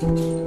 Skal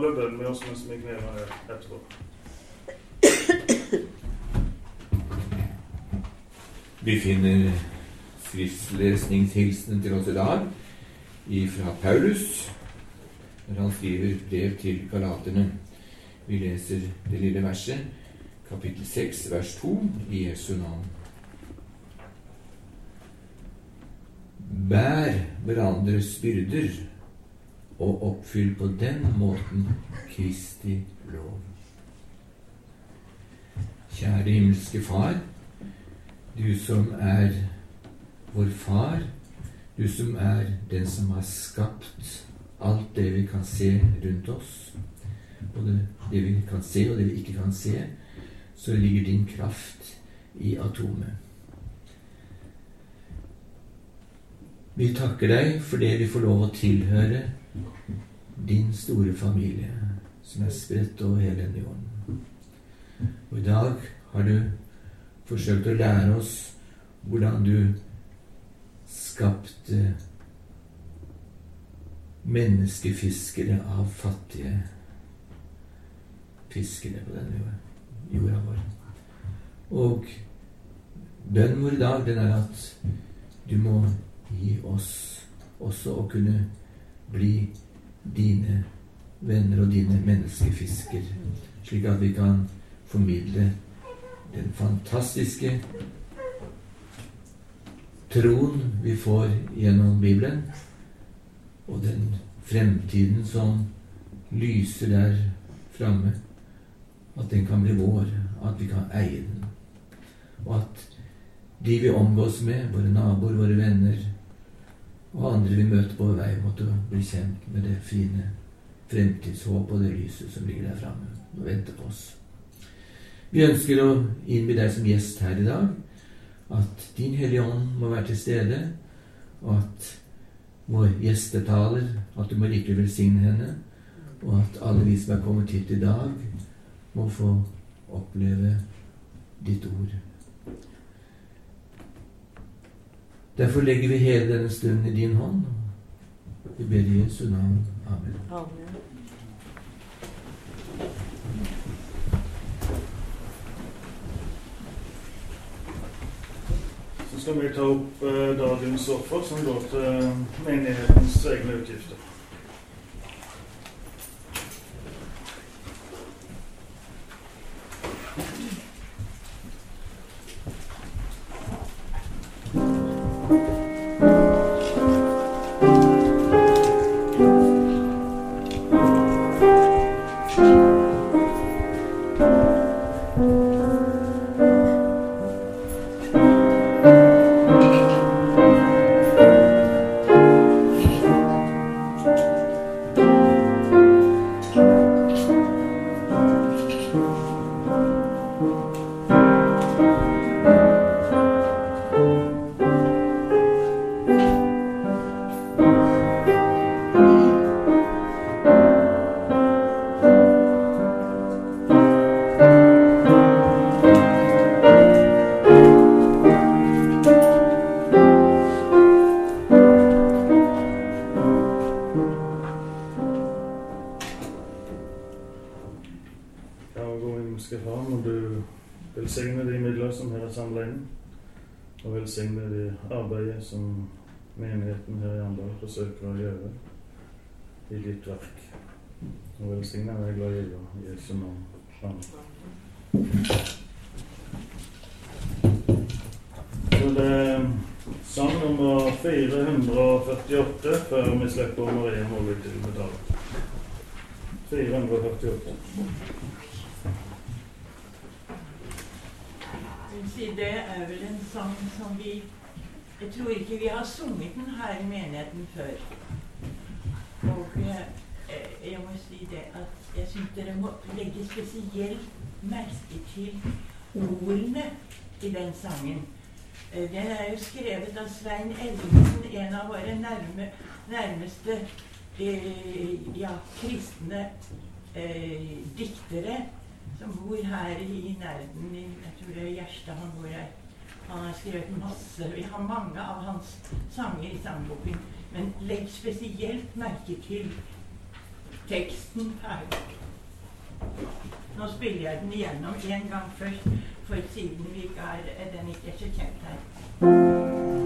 bønn med oss mens vi kneler etterpå. Vi finner skriftlesningshilsenen til oss i dag fra Paulus, når han skriver brev til galaterne. Vi leser det lille verset, kapittel 6, vers 2, i Jesu navn. Bær hverandres byrder og oppfyll på den måten Kristi lov. Kjære himmelske Far, du som er vår Far, du som er den som har skapt alt det vi kan se rundt oss, både det vi kan se og det vi ikke kan se, så ligger din kraft i atomet. Vi takker deg for det vi får lov å tilhøre din store familie, som er spredt over hele denne jorden. Og i dag har du forsøkt å lære oss hvordan du skapte menneskefiskere av fattige fiskere på denne jorda vår. Og bønnen vår i dag, den er at du må gi oss også å kunne bli dine venner og dine menneskefisker, slik at vi kan formidle den fantastiske troen vi får gjennom Bibelen, og den fremtiden som lyser der framme, at den kan bli vår, at vi kan eie den. Og at de vi omgås med, våre naboer, våre venner og andre vi møter på vei, måtte bli kjent med det fine fremtidshåp og det lyset som ligger der framme og venter på oss. Vi ønsker å innby deg som gjest her i dag at Din Hellige Ånd må være til stede, og at vår gjestetaler, at du må rikelig velsigne henne, og at alle vi som er kommet hit i dag, må få oppleve ditt ord. Derfor legger vi hele denne stunden i din hånd. Vi ber i Jesu navn. Amen. Amen. skal vi ta opp eh, dagens offer, som går til menighetens egne utgifter. Forsøker å gjøre i ditt verk. Og velsigne deg, glad i Jesu navn. Amen. Så det er sang nummer 448 før vi slipper Maria Molly til betale. 448. Det er vel en sang som vi jeg tror ikke vi har sunget den her i menigheten før. Og jeg, jeg må si det at jeg syns dere må legge spesielt merke til ordene i den sangen. Eh, den er jo skrevet av Svein Ellingsen, en av våre nærme, nærmeste eh, ja, kristne eh, diktere, som bor her i nærheten. Jeg tror det er Gjerstad han bor her. Han har skrevet masse. Vi har mange av hans sanger i sangboken. Men legg spesielt merke til teksten her. Nå spiller jeg den igjennom en gang først, for siden vi ikke er, den ikke er så kjent her.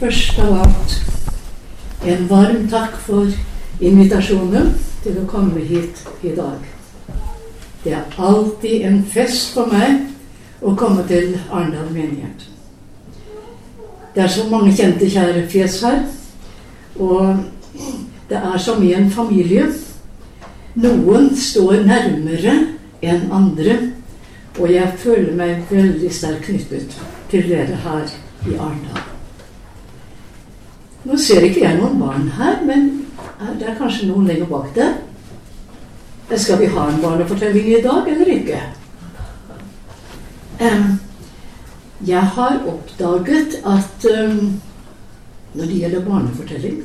Først av alt en varm takk for invitasjonen til å komme hit i dag. Det er alltid en fest for meg å komme til Arendal menighet. Det er så mange kjente, kjære fjes her. Og det er som i en familie. Noen står nærmere enn andre. Og jeg føler meg veldig sterkt knyttet til dere her i Arendal. Nå ser ikke jeg noen barn her, men det er kanskje noen lenger bak der. Skal vi ha en barnefortelling i dag, eller ikke? Jeg har oppdaget at når det gjelder barnefortelling,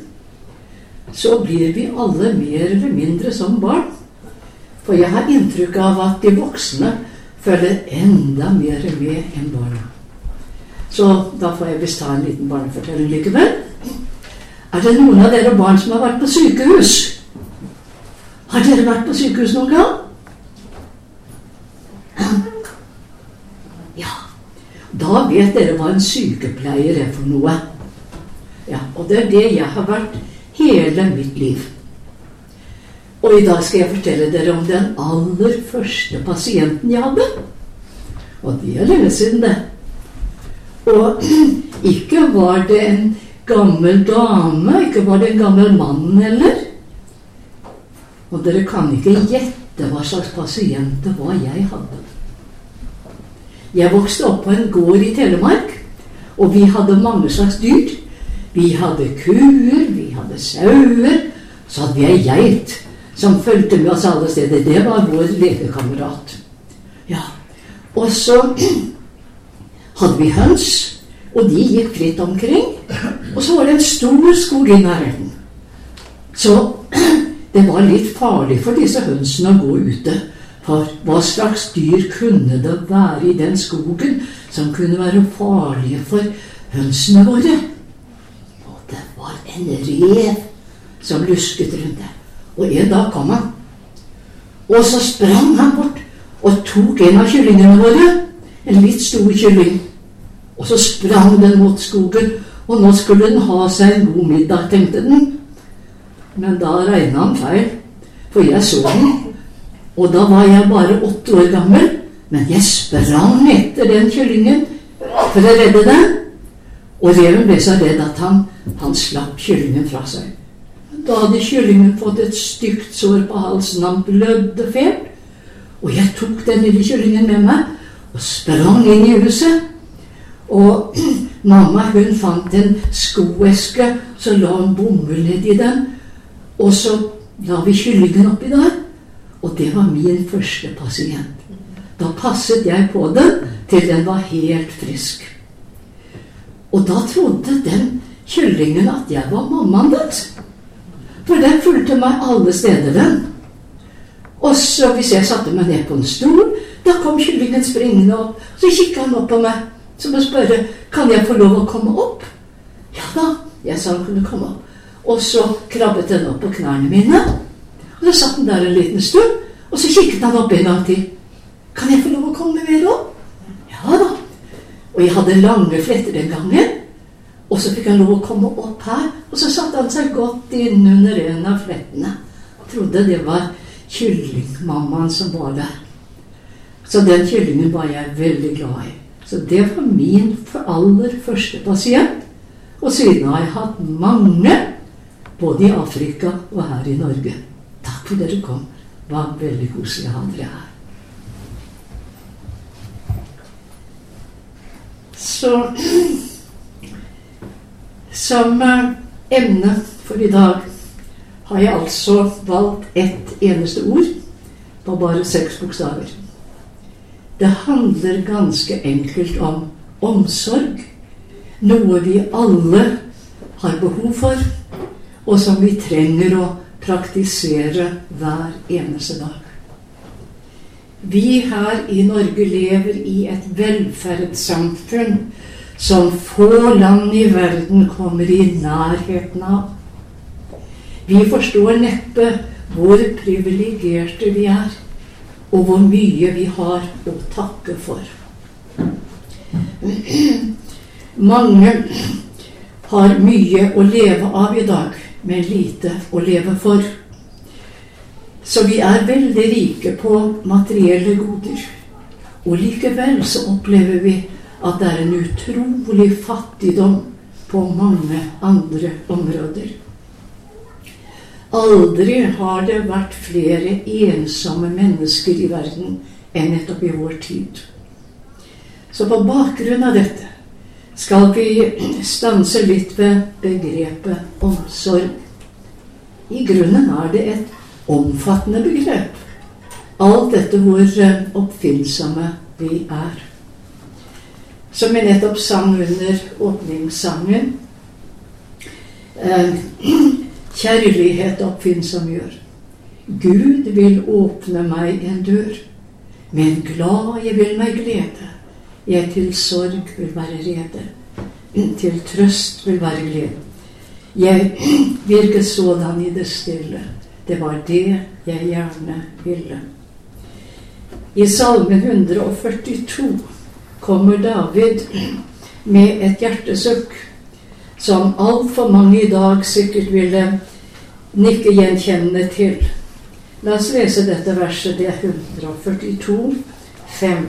så blir vi alle mer eller mindre som barn. For jeg har inntrykk av at de voksne følger enda mer med enn barna. Så da får jeg visst ta en liten barnefortelling likevel. Er det noen av dere barn som har vært på sykehus? Har dere vært på sykehus noen gang? Ja. Da vet dere hva en sykepleier er for noe. Ja, Og det er det jeg har vært hele mitt liv. Og i dag skal jeg fortelle dere om den aller første pasienten jeg hadde. Og det er lenge siden, det. Og ikke var det en gammel dame, ikke var det en gammel mann heller. Og dere kan ikke gjette hva slags pasient det var jeg hadde. Jeg vokste opp på en gård i Telemark, og vi hadde mange slags dyr. Vi hadde kuer, vi hadde sauer, så hadde vi ei geit som fulgte med oss alle steder. Det var vår lekekamerat. Ja. Og så hadde vi høns, og de gikk fritt omkring. Og så var det en stor skog i nærheten. Så det var litt farlig for disse hønsene å gå ute. For hva slags dyr kunne det være i den skogen som kunne være farlige for hønsene våre? Og det var en rev som lusket rundt der. Og en dag kom han. Og så sprang han bort og tok en av kyllingene våre. En litt stor kylling. Og så sprang den mot skogen, og nå skulle den ha seg en god middag, tenkte den. Men da regna han feil, for jeg så den. Og da var jeg bare åtte år gammel, men jeg sprang etter den kyllingen for å redde den. Og reven ble så redd at han, han slapp kyllingen fra seg. Da hadde kyllingen fått et stygt sår på halsen. Han blødde fælt. Og jeg tok den lille kyllingen med meg og sprang inn i huset. Og mamma hun fant en skoeske, så la hun bomull nedi den. Og så la vi kyllingen oppi der. Og det var min første pasient. Da passet jeg på den til den var helt frisk. Og da trodde den kyllingen at jeg var mammaen dens. For den fulgte meg alle steder, den. Og så hvis jeg satte meg ned på en stol, da kom kyllingen springende opp. Så kikka han opp på meg som å spørre kan jeg få lov å komme opp. Ja da, jeg sa hun kunne komme opp. Og så krabbet den opp på knærne mine. Og så satt den der en liten stund, og så kikket han opp en gang til. Kan jeg få lov å komme mer opp? Ja da. Og jeg hadde lange fletter den gangen. Og så fikk han lov å komme opp her, og så satte han seg godt innunder en av flettene. Jeg trodde det var kyllingmammaen som var der. Så den kyllingen var jeg veldig glad i. Så det var min aller første pasient. Og siden har jeg hatt mange, både i Afrika og her i Norge. Takk for dere kom. Det var veldig koselig å ha dere her. Så som eh, emne for i dag har jeg altså valgt ett eneste ord på bare seks bokstaver. Det handler ganske enkelt om omsorg. Noe vi alle har behov for, og som vi trenger å praktisere hver eneste dag. Vi her i Norge lever i et velferdssamfunn som få land i verden kommer i nærheten av. Vi forstår neppe hvor privilegerte vi er, og hvor mye vi har å takke for. Mange har mye å leve av i dag, men lite å leve for. Så vi er veldig rike på materielle goder. Og likevel så opplever vi at det er en utrolig fattigdom på mange andre områder. Aldri har det vært flere ensomme mennesker i verden enn nettopp i vår tid. Så på bakgrunn av dette skal vi stanse litt ved begrepet omsorg. I grunnen er det et omfattende begrep. Alt dette hvor oppfinnsomme vi er. Som jeg nettopp sang under åpningssangen. Eh, Kjærlighet oppfinnsom gjør. Gud vil åpne meg en dør. Men glad jeg vil meg glede. Jeg til sorg vil være rede. Til trøst vil være glede. Jeg virket sådan i det stille. Det var det jeg gjerne ville. I Salme 142 kommer David med et hjertesukk som altfor mange i dag sikkert ville nikke gjenkjennende til. La oss lese dette verset. Det er 142, 5.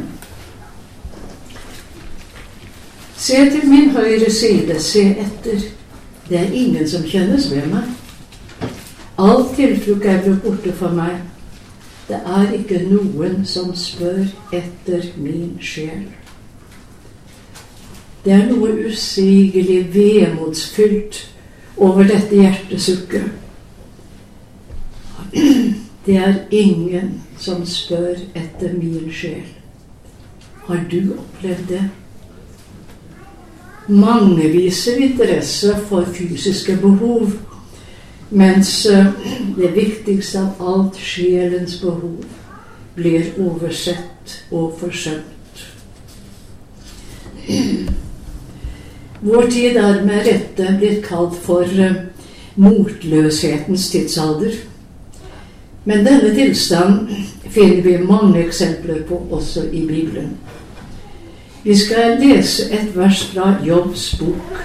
Se til min høyre side, se etter. Det er ingen som kjennes ved meg. All tiltrukk er blitt borte for meg. Det er ikke noen som spør etter min sjel. Det er noe usigelig vemodsfylt over dette hjertesukket. Det er ingen som spør etter min sjel. Har du opplevd det? Mange viser interesse for fysiske behov, mens eh, det viktigste av alt, sjelens behov, blir oversett og forsømt. Vår tid er med rette blitt kalt for eh, motløshetens tidsalder. Men denne tilstand finner vi mange eksempler på også i Bibelen. Vi skal lese et vers fra Jobbs bok,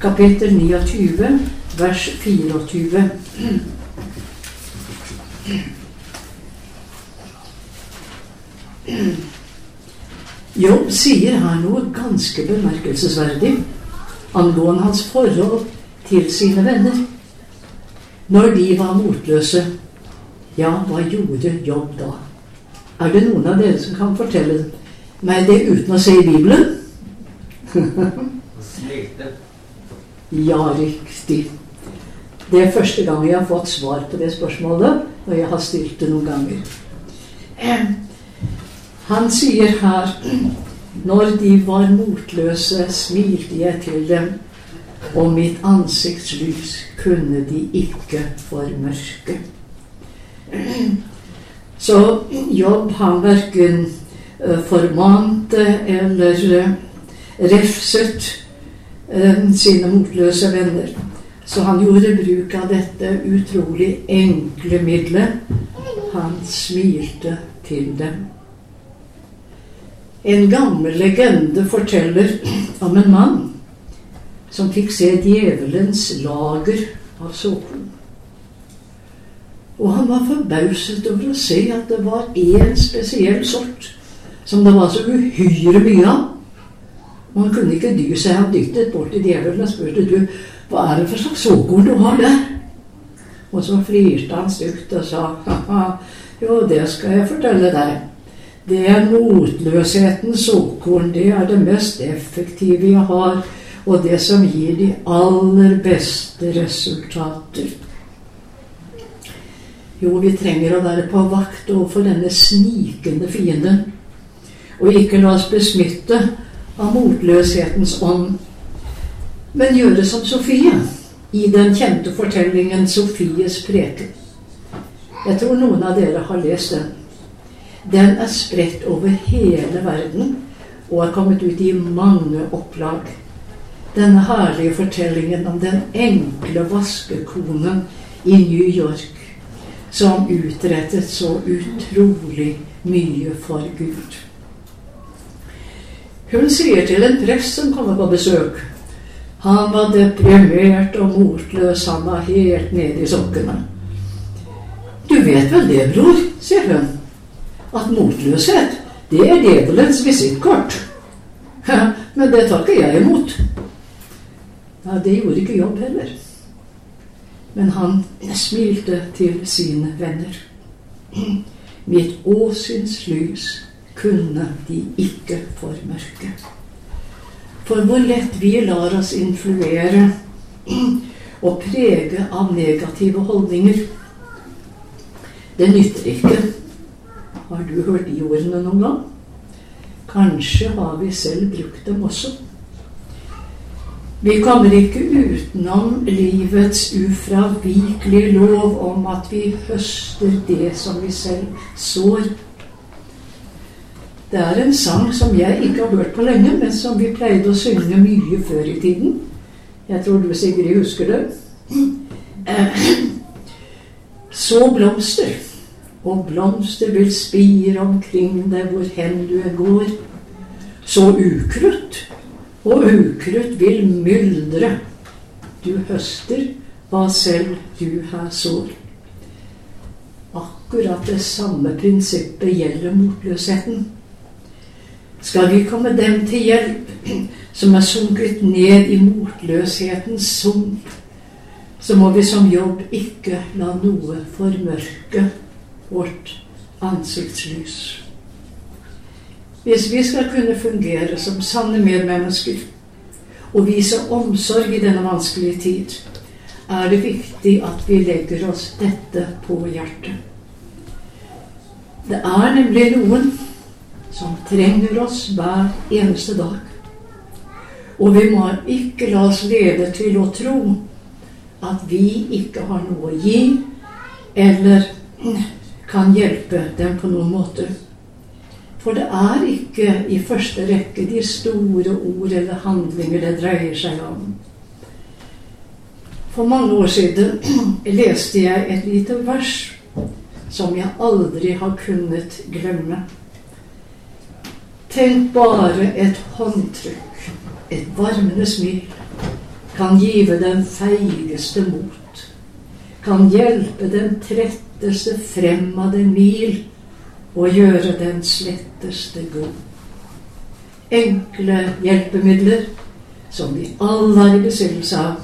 kapittel 29, vers 24. Jobb sier her noe ganske bemerkelsesverdig angående hans forhold til sine venner. Når de var motløse, ja, hva gjorde Jobb da? Er det noen av dere som kan fortelle meg det uten å se i Bibelen? Ja, riktig. Det er første gang jeg har fått svar på det spørsmålet, og jeg har stilt det noen ganger. Eh, Han sier her Når de var motløse, smilte jeg til dem, og mitt ansiktslys kunne de ikke formørke. Så Jobb han verken eh, formante eller eh, refset eh, sine motløse venner. Så han gjorde bruk av dette utrolig enkle middelet. Han smilte til dem. En gammel legende forteller om en mann som fikk se djevelens lager av såkorn. Og han var forbauset over å se at det var én spesiell sort som det var så uhyre mye av. Og han kunne ikke dy seg. Han dyttet bort til djevelen og spurte du, hva er det for slags såkorn du har der? Og så flirte han stygt og sa haha, jo, det skal jeg fortelle deg. Det er motløshetens såkorn. Det er det mest effektive jeg har, og det som gir de aller beste resultater. Jo, vi trenger å være på vakt overfor denne snikende fienden, og ikke la oss besmitte av motløshetens ånd, men gjøre som Sofie i den kjente fortellingen 'Sofies preken'. Jeg tror noen av dere har lest den. Den er spredt over hele verden og er kommet ut i mange opplag. Denne herlige fortellingen om den enkle vaskekonen i New York som utrettet så utrolig mye for Gud. Hun sier til en prest som kommer på besøk Han var deprimert og motløs, han var helt nede i sokkene. Du vet vel det, bror, sier hun, at motløshet, det er djevelens visittkort. Men det tar ikke jeg imot. Ja, det gjorde ikke jobb heller. Men han smilte til sine venner. Mitt åsyns lys kunne de ikke formørke. For hvor lett vi lar oss influere og prege av negative holdninger. Det nytter ikke. Har du hørt de ordene noen gang? Kanskje har vi selv brukt dem også. Vi kommer ikke utenom livets ufravikelige lov om at vi høster det som vi selv sår. Det er en sang som jeg ikke har hørt på lenge, men som vi pleide å synge mye før i tiden. Jeg tror du, Sigrid, husker det. Så blomster, og blomster vil spire omkring deg hvor hen du går. Så ukrutt, og ukrutt vil myldre. Du høster hva selv du her sår. Akkurat det samme prinsippet gjelder motløsheten. Skal vi komme dem til hjelp som er sunket ned i motløshetens sump, så må vi som jobb ikke la noe formørke vårt ansiktslys. Hvis vi skal kunne fungere som sanne medmennesker og vise omsorg i denne vanskelige tid, er det viktig at vi legger oss dette på hjertet. Det er nemlig noen som trenger oss hver eneste dag. Og vi må ikke la oss lede til å tro at vi ikke har noe å gi, eller kan hjelpe dem på noen måte. For det er ikke i første rekke de store ord eller handlinger det dreier seg om. For mange år siden leste jeg et lite vers som jeg aldri har kunnet glemme. Tenk bare et håndtrykk, et varmende smil, kan give den feigeste mot, kan hjelpe den tretteste frem av den mil og gjøre den sletteste god. Enkle hjelpemidler som vi alle er i besittelse av.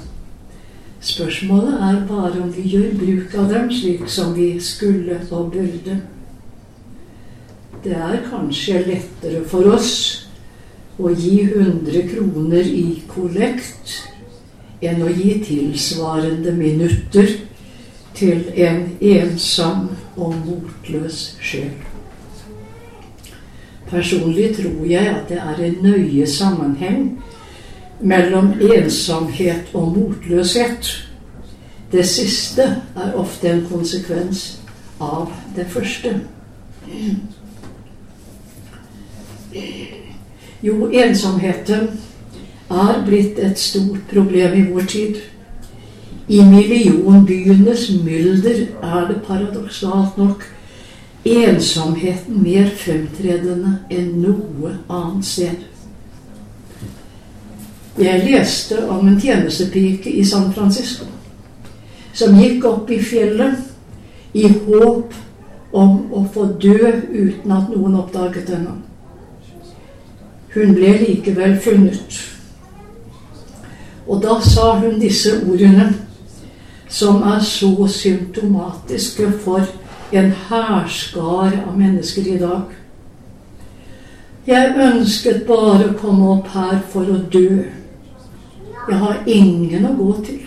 Spørsmålet er bare om vi gjør bruk av dem slik som vi skulle og burde. Det er kanskje lettere for oss å gi 100 kroner i kollekt enn å gi tilsvarende minutter til en ensom og motløs sjel. Personlig tror jeg at det er en nøye sammenheng mellom ensomhet og motløshet. Det siste er ofte en konsekvens av det første. Jo, ensomheten er blitt et stort problem i vår tid. I millionbyenes mylder er det paradoksalt nok ensomheten mer fremtredende enn noe annet sted. Jeg leste om en tjenestepike i San Francisco som gikk opp i fjellet i håp om å få dø uten at noen oppdaget henne. Hun ble likevel funnet. Og da sa hun disse ordene, som er så symptomatiske for en hærskar av mennesker i dag. Jeg ønsket bare å komme opp her for å dø. Jeg har ingen å gå til.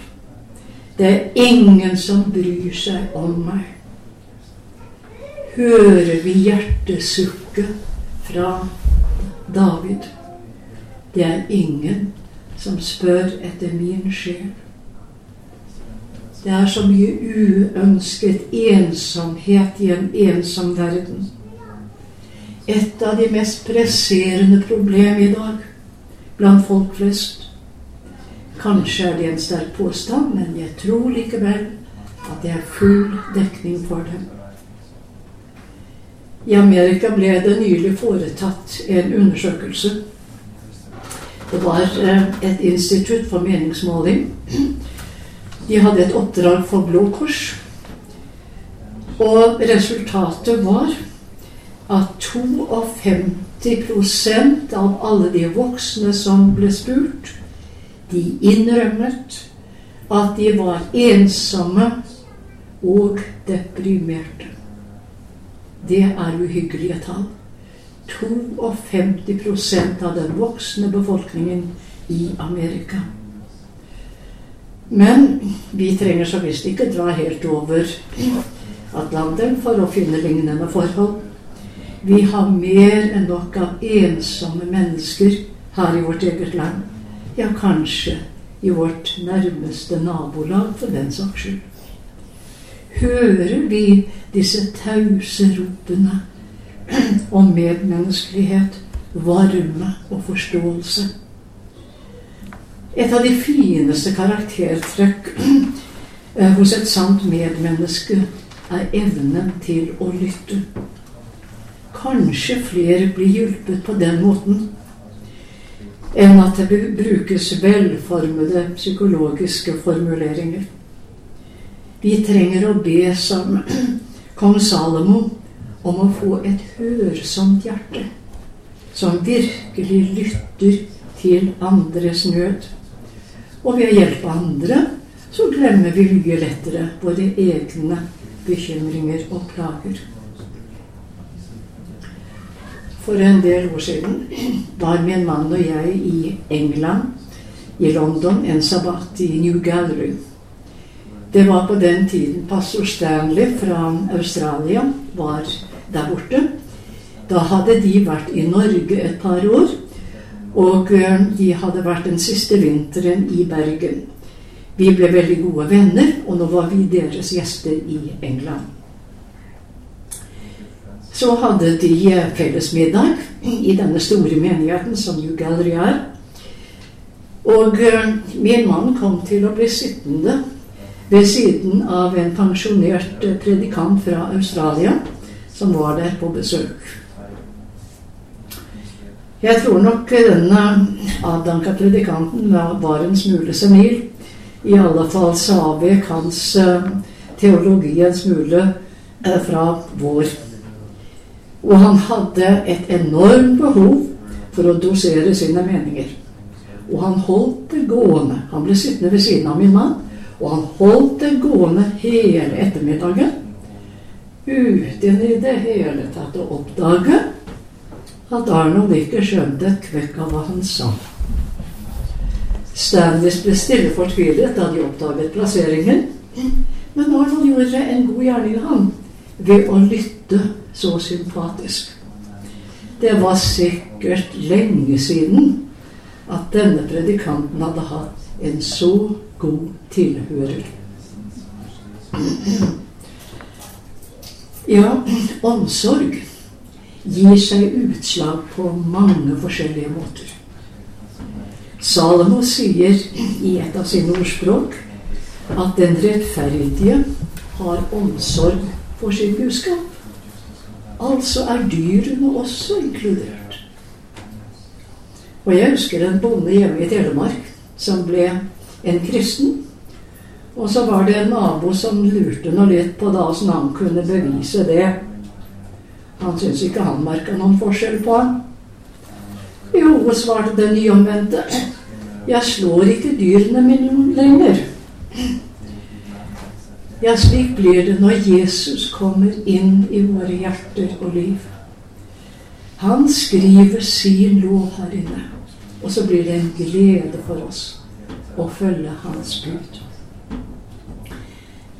Det er ingen som bryr seg om meg. Hører vi hjertesukket fra David? Det er ingen som spør etter min sjel. Det er så mye uønsket ensomhet i en ensom verden. Et av de mest presserende problem i dag blant folk flest. Kanskje er det en sterk påstand, men jeg tror likevel at det er full dekning for det. I Amerika ble det nylig foretatt en undersøkelse. Det var eh, et institutt for meningsmåling de hadde et oppdrag for Blå Kors. Og resultatet var at 52% av alle de voksne som ble spurt, de innrømmet at de var ensomme og deprimerte. Det er uhyggelige tall. 52% av den voksne befolkningen i Amerika. Men vi trenger så visst ikke dra helt over Atlanteren for å finne lignende forhold. Vi har mer enn nok av ensomme mennesker her i vårt eget land. Ja, kanskje i vårt nærmeste nabolag, for den saks skyld. Hører vi disse tause ropene om medmenneskelighet, varme og forståelse? Et av de fineste karaktertrekk eh, hos et sant medmenneske er evnen til å lytte. Kanskje flere blir hjulpet på den måten enn at det brukes velformede psykologiske formuleringer. Vi trenger å be som kong Salomo om å få et hørsomt hjerte, som virkelig lytter til andres nød. Og ved å hjelpe andre så glemmer vi mye lettere våre egne bekymringer og plager. For en del år siden var min mann og jeg i England, i London, en sabbat i New Gallery. Det var på den tiden pastor Stanley fra Australia var der borte. Da hadde de vært i Norge et par år Og eh, de hadde vært den siste vinteren i Bergen. Vi ble veldig gode venner, og nå var vi deres gjester i England. Så hadde de fellesmiddag i denne store menigheten som New Gallery er. Og eh, min mann kom til å bli sittende ved siden av en pensjonert eh, predikant fra Australia som var der på besøk. Jeg tror nok denne avdanka predikanten var en smule senil. I alle fall så avvek hans eh, teologi en smule eh, fra vår. Og han hadde et enormt behov for å dosere sine meninger. Og han holdt det gående. Han ble sittende ved siden av min mann og han holdt det gående hele ettermiddagen uten i det hele tatt å oppdage at Arnold ikke skjønte et kvekk av hva han sa. Stanley ble stille fortvilet da de oppdaget plasseringen. Men Arnold gjorde en god gjerning, han, ved å lytte så sympatisk. Det var sikkert lenge siden at denne predikanten hadde hatt en så god tilhører. Ja, omsorg gir seg utslag på mange forskjellige måter. Salomo sier i et av sine ordspråk at den rettferdige har omsorg for sin buskap. Altså er dyrene også inkludert. Og jeg husker en bonde hjemme i Telemark som ble en kristen. Og så var det en nabo som lurte noe litt på da åssen han kunne bevise det. Han syntes ikke han merka noen forskjell på ham. Jo, svarte den nyomvendte. Jeg slår ikke dyrene mine lenger. Ja, slik blir det når Jesus kommer inn i våre hjerter og liv. Han skriver sin lov her inne, og så blir det en glede for oss å følge hans bud.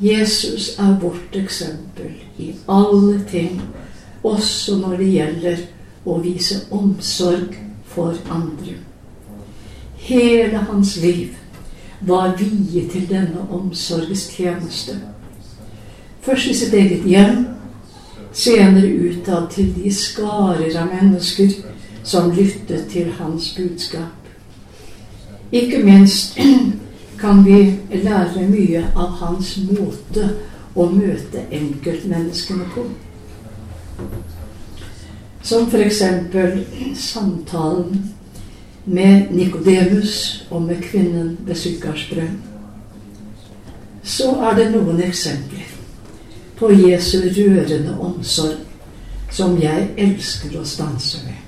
Jesus er vårt eksempel i alle ting, også når det gjelder å vise omsorg for andre. Hele hans liv var viet til denne omsorgstjeneste. Først i sitt eget hjem, senere utad til de skarer av mennesker som lyttet til hans budskap. Ikke minst kan vi lære mye av hans måte å møte enkeltmenneskene på. Som f.eks. samtalen med Nikodemus og med kvinnen ved Sykarsbrønn. Så er det noen eksempler på Jesu rørende omsorg som jeg elsker å stanse med.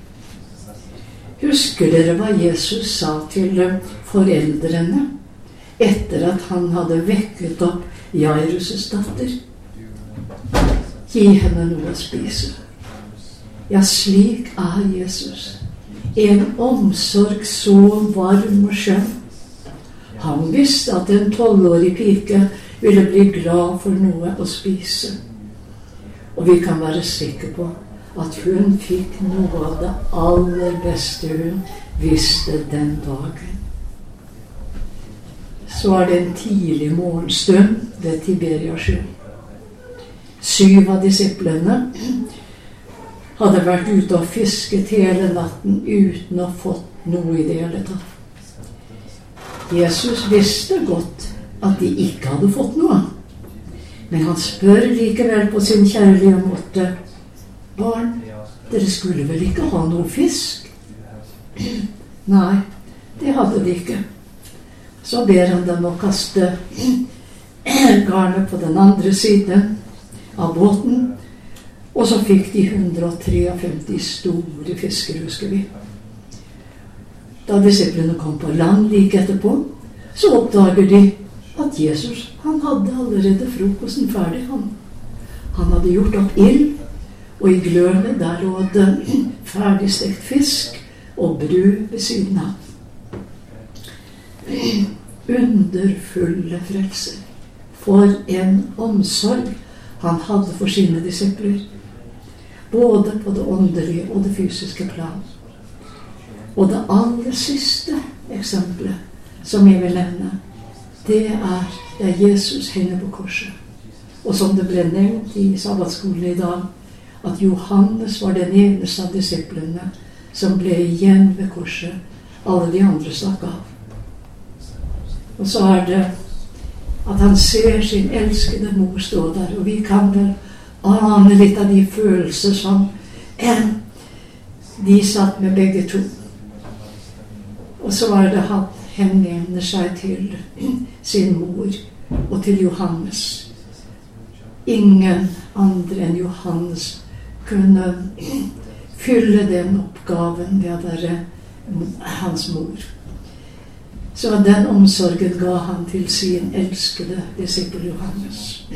Husker dere hva Jesus sa til foreldrene etter at han hadde vekket opp Jairus' datter? Gi henne noe å spise. Ja, slik er Jesus. En omsorg så varm og skjønn. Han visste at en tolvårig pike ville bli glad for noe å spise. Og vi kan være sikre på at hun fikk noe av det aller beste hun visste den dagen. Så er det en tidlig morgenstund ved Tiberiasjøen. Syv av disiplene hadde vært ute og fisket hele natten uten å ha fått noe i det hele tatt. Jesus visste godt at de ikke hadde fått noe. Men han spør likevel på sin kjærlige måte Barn, dere skulle vel ikke ha noe fisk? Nei, det hadde de ikke. Så ber han dem å kaste garnet på den andre siden av båten. Og så fikk de 153 store fisker, husker vi. Da disiplene kom på land like etterpå, så oppdager de at Jesus han hadde allerede frokosten ferdig. Han, han hadde gjort opp ild og i glørne der lå det ferdigstekt fisk og brød ved siden av. Underfulle frelser. For en omsorg han hadde for sine disipler. Både på det åndelige og det fysiske plan. Og det aller siste eksempelet som jeg vil nevne, det er der Jesus henger på korset. Og som det ble nevnt i sabbatskolen i dag, at Johannes var den eneste av disiplene som ble igjen ved korset. Alle de andre stakk av. Og så er det at han ser sin elskede mor stå der, og vi kan vel ane litt av de følelser som de satt med begge to. Og så var det han henvender seg til sin mor og til Johannes. Ingen andre enn Johannes kunne fylle den oppgaven ved å være hans mor. Så den omsorgen ga han til sin elskede disippel Johannes.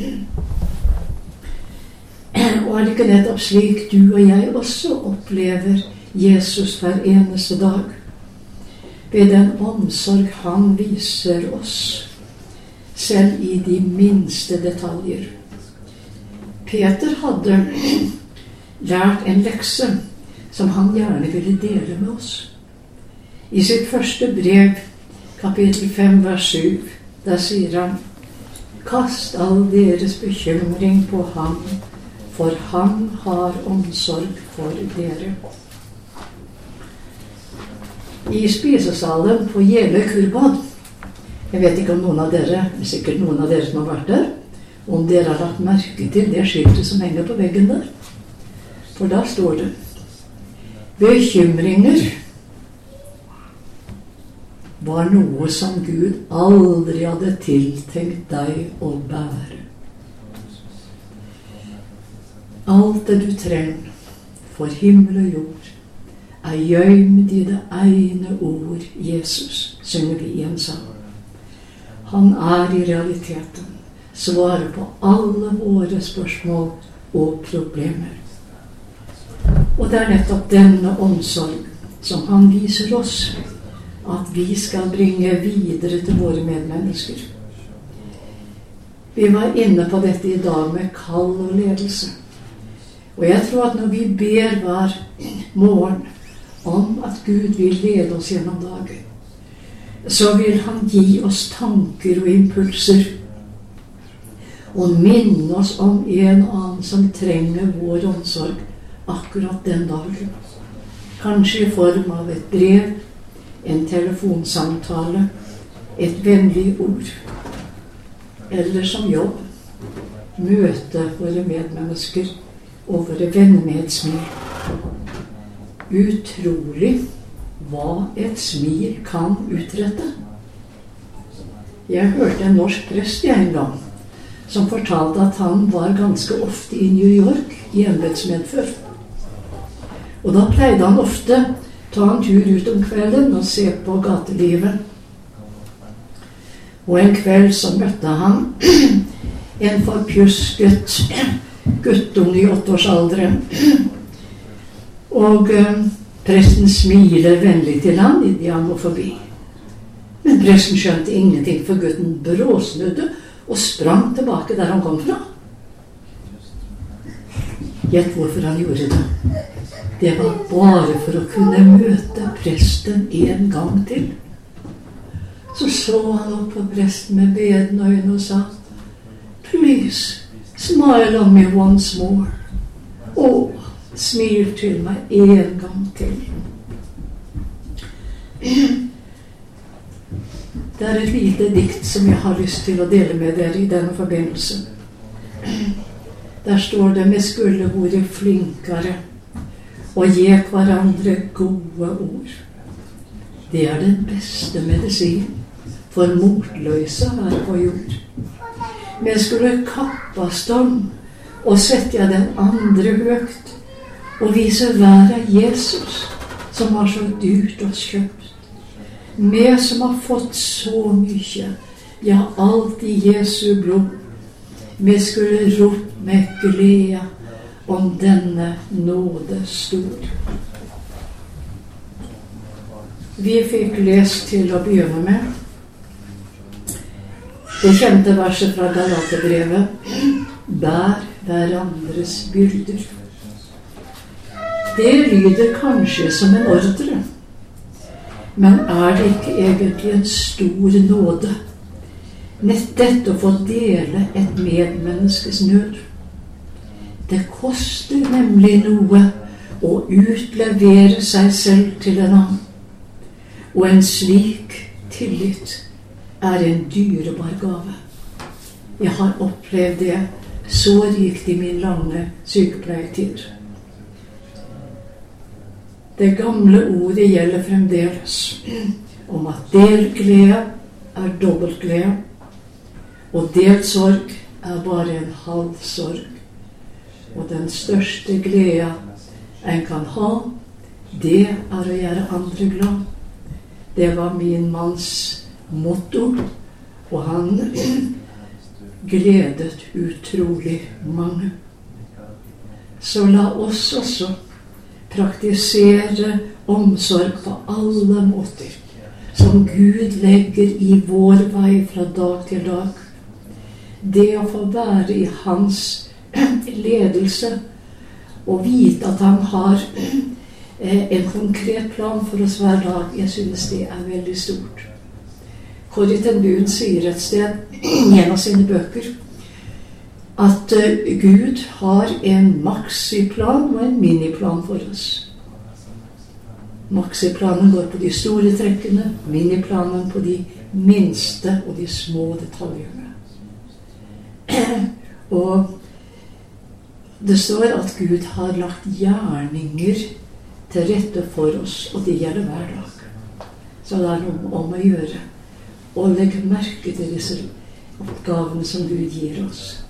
Og er det ikke nettopp slik du og jeg også opplever Jesus hver eneste dag? Ved den omsorg han viser oss, selv i de minste detaljer. Peter hadde lært en lekse som han gjerne ville dele med oss. I sitt første brev, kapittel 5, vers 7, der sier han Kast all deres bekymring på ham, for han har omsorg for dere. I spisesalen på Jeløy kurbad Jeg vet ikke om noen av dere, sikkert noen av dere som har vært der, om dere har lagt merke til det skiltet som henger på veggen der. For da står det Bekymringer var noe som Gud aldri hadde tiltenkt deg å bære. Alt det du trenger for himmel og jord, er gøymd i det ene ord Jesus, synger vi i en sang. Han er i realiteten svaret på alle våre spørsmål og problemer. Og det er nettopp denne omsorg som han viser oss at vi skal bringe videre til våre medmennesker. Vi var inne på dette i dag med kall og ledelse. Og jeg tror at når vi ber hver morgen om at Gud vil lede oss gjennom dagen, så vil Han gi oss tanker og impulser og minne oss om en annen som trenger vår omsorg akkurat den dagen. Kanskje i form av et brev, en telefonsamtale, et vennlig ord. Eller som jobb. Møte våre medmennesker og våre venner med et smil. Utrolig hva et smil kan utrette. Jeg hørte en norsk prest en gang som fortalte at han var ganske ofte i New York i embetsmedfør. Og da pleide han ofte ta en tur ut om kvelden og se på gatelivet. Og en kveld så møtte han en forpjusket guttunge i åtteårsalderen. Og eh, presten smiler vennlig til ham idet han må forbi. Men presten skjønte ingenting, for gutten bråsnudde og sprang tilbake der han kom fra. Gjett hvorfor han gjorde det. Det var bare for å kunne møte presten en gang til. Så så han opp på presten med bedende øyne og sa Please, smile on me once more. Å, smil til meg en gang til. Det er et lite dikt som jeg har lyst til å dele med dere i denne forbindelse. Der står det skulle vært flinkere' og gi hverandre gode ord. Det er den beste medisin for motløse her på jord. Vi skulle kappast om og sette den andre høgt og vise verden Jesus, som har så dyrt oss kjøpt. Vi som har fått så mye, ja, alt i Jesu blod. Vi skulle ropt med glede om denne nåde stor. Vi fikk lest til å begynne med det kjente verset fra Galaterbrevet Bær hverandres byrder. Det lyder kanskje som en ordre. Men er det ikke egentlig en stor nåde nett dette å få dele et medmenneskes nød? Det koster nemlig noe å utlevere seg selv til en annen. Og en slik tillit er en dyrebar gave. Jeg har opplevd det så rikt i min lange sykepleietid. Det gamle ordet gjelder fremdeles om at delt glede er dobbelt glede, og delt sorg er bare en halv sorg. Og den største gleda en kan ha, det er å gjøre andre glad. Det var min manns motto, og han gledet utrolig mange. Så la oss også praktisere omsorg på alle måter, som Gud legger i vår vei fra dag til dag. Det å få være i Hans ledelse og vite at Han har eh, en konkret plan for oss hver dag, jeg synes det er veldig stort. Corrie ten sier et sted i en av sine bøker at uh, Gud har en maxiplan og en miniplan for oss. Maxiplanen går på de store trekkene, miniplanen på de minste og de små detaljene. og det står at Gud har lagt gjerninger til rette for oss, og det gjelder hver dag. Så det er noe om å gjøre å legge merke til disse oppgavene som Gud gir oss.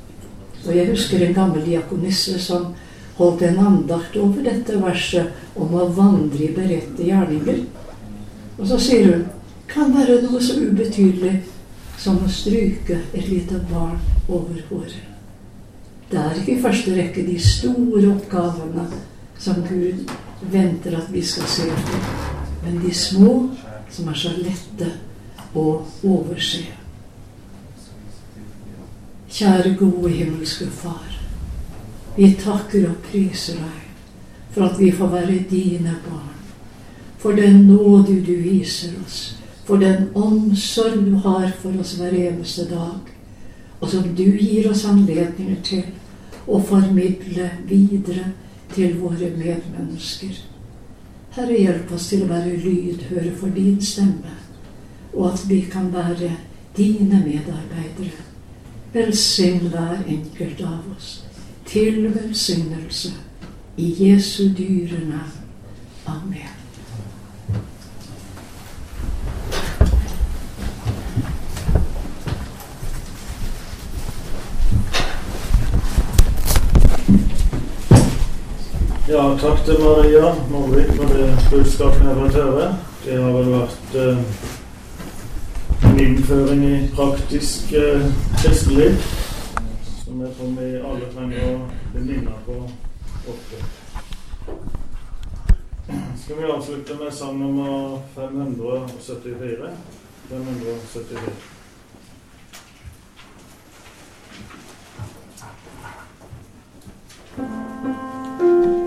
Og jeg husker en gammel diakonisse som holdt en andakt over dette verset om å vandre i beredte gjerninger. Og så sier hun kan være noe så ubetydelig som å stryke et lite barn over håret. Det er ikke i første rekke de store oppgavene som Gud venter at vi skal se etter, men de små som er så lette å overse. Kjære, gode himmelske Far. Vi takker og priser deg for at vi får være dine barn. For den nåde du viser oss. For den omsorg du har for oss hver eneste dag. Og som du gir oss anledninger til å formidle videre til våre medmennesker. Herre, hjelp oss til å være lydhøre for din stemme, og at vi kan være dine medarbeidere Velsign hver enkelt av oss til velsignelse. I Jesu dyre navn. Amen. Ja, takk til Maria Norvik for det budskapet jeg fikk høre. Det har vel vært eh, en innføring i praktisk eh, kristeliv som jeg tror vi alle trenger å bli minnet på ofte. Skal vi avslutte med sang nummer 574? 574. Yeah.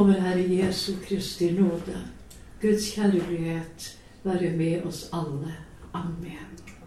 Og med Herre Jesu Kristi nåde, Guds kjærlighet, være med oss alle. Amen.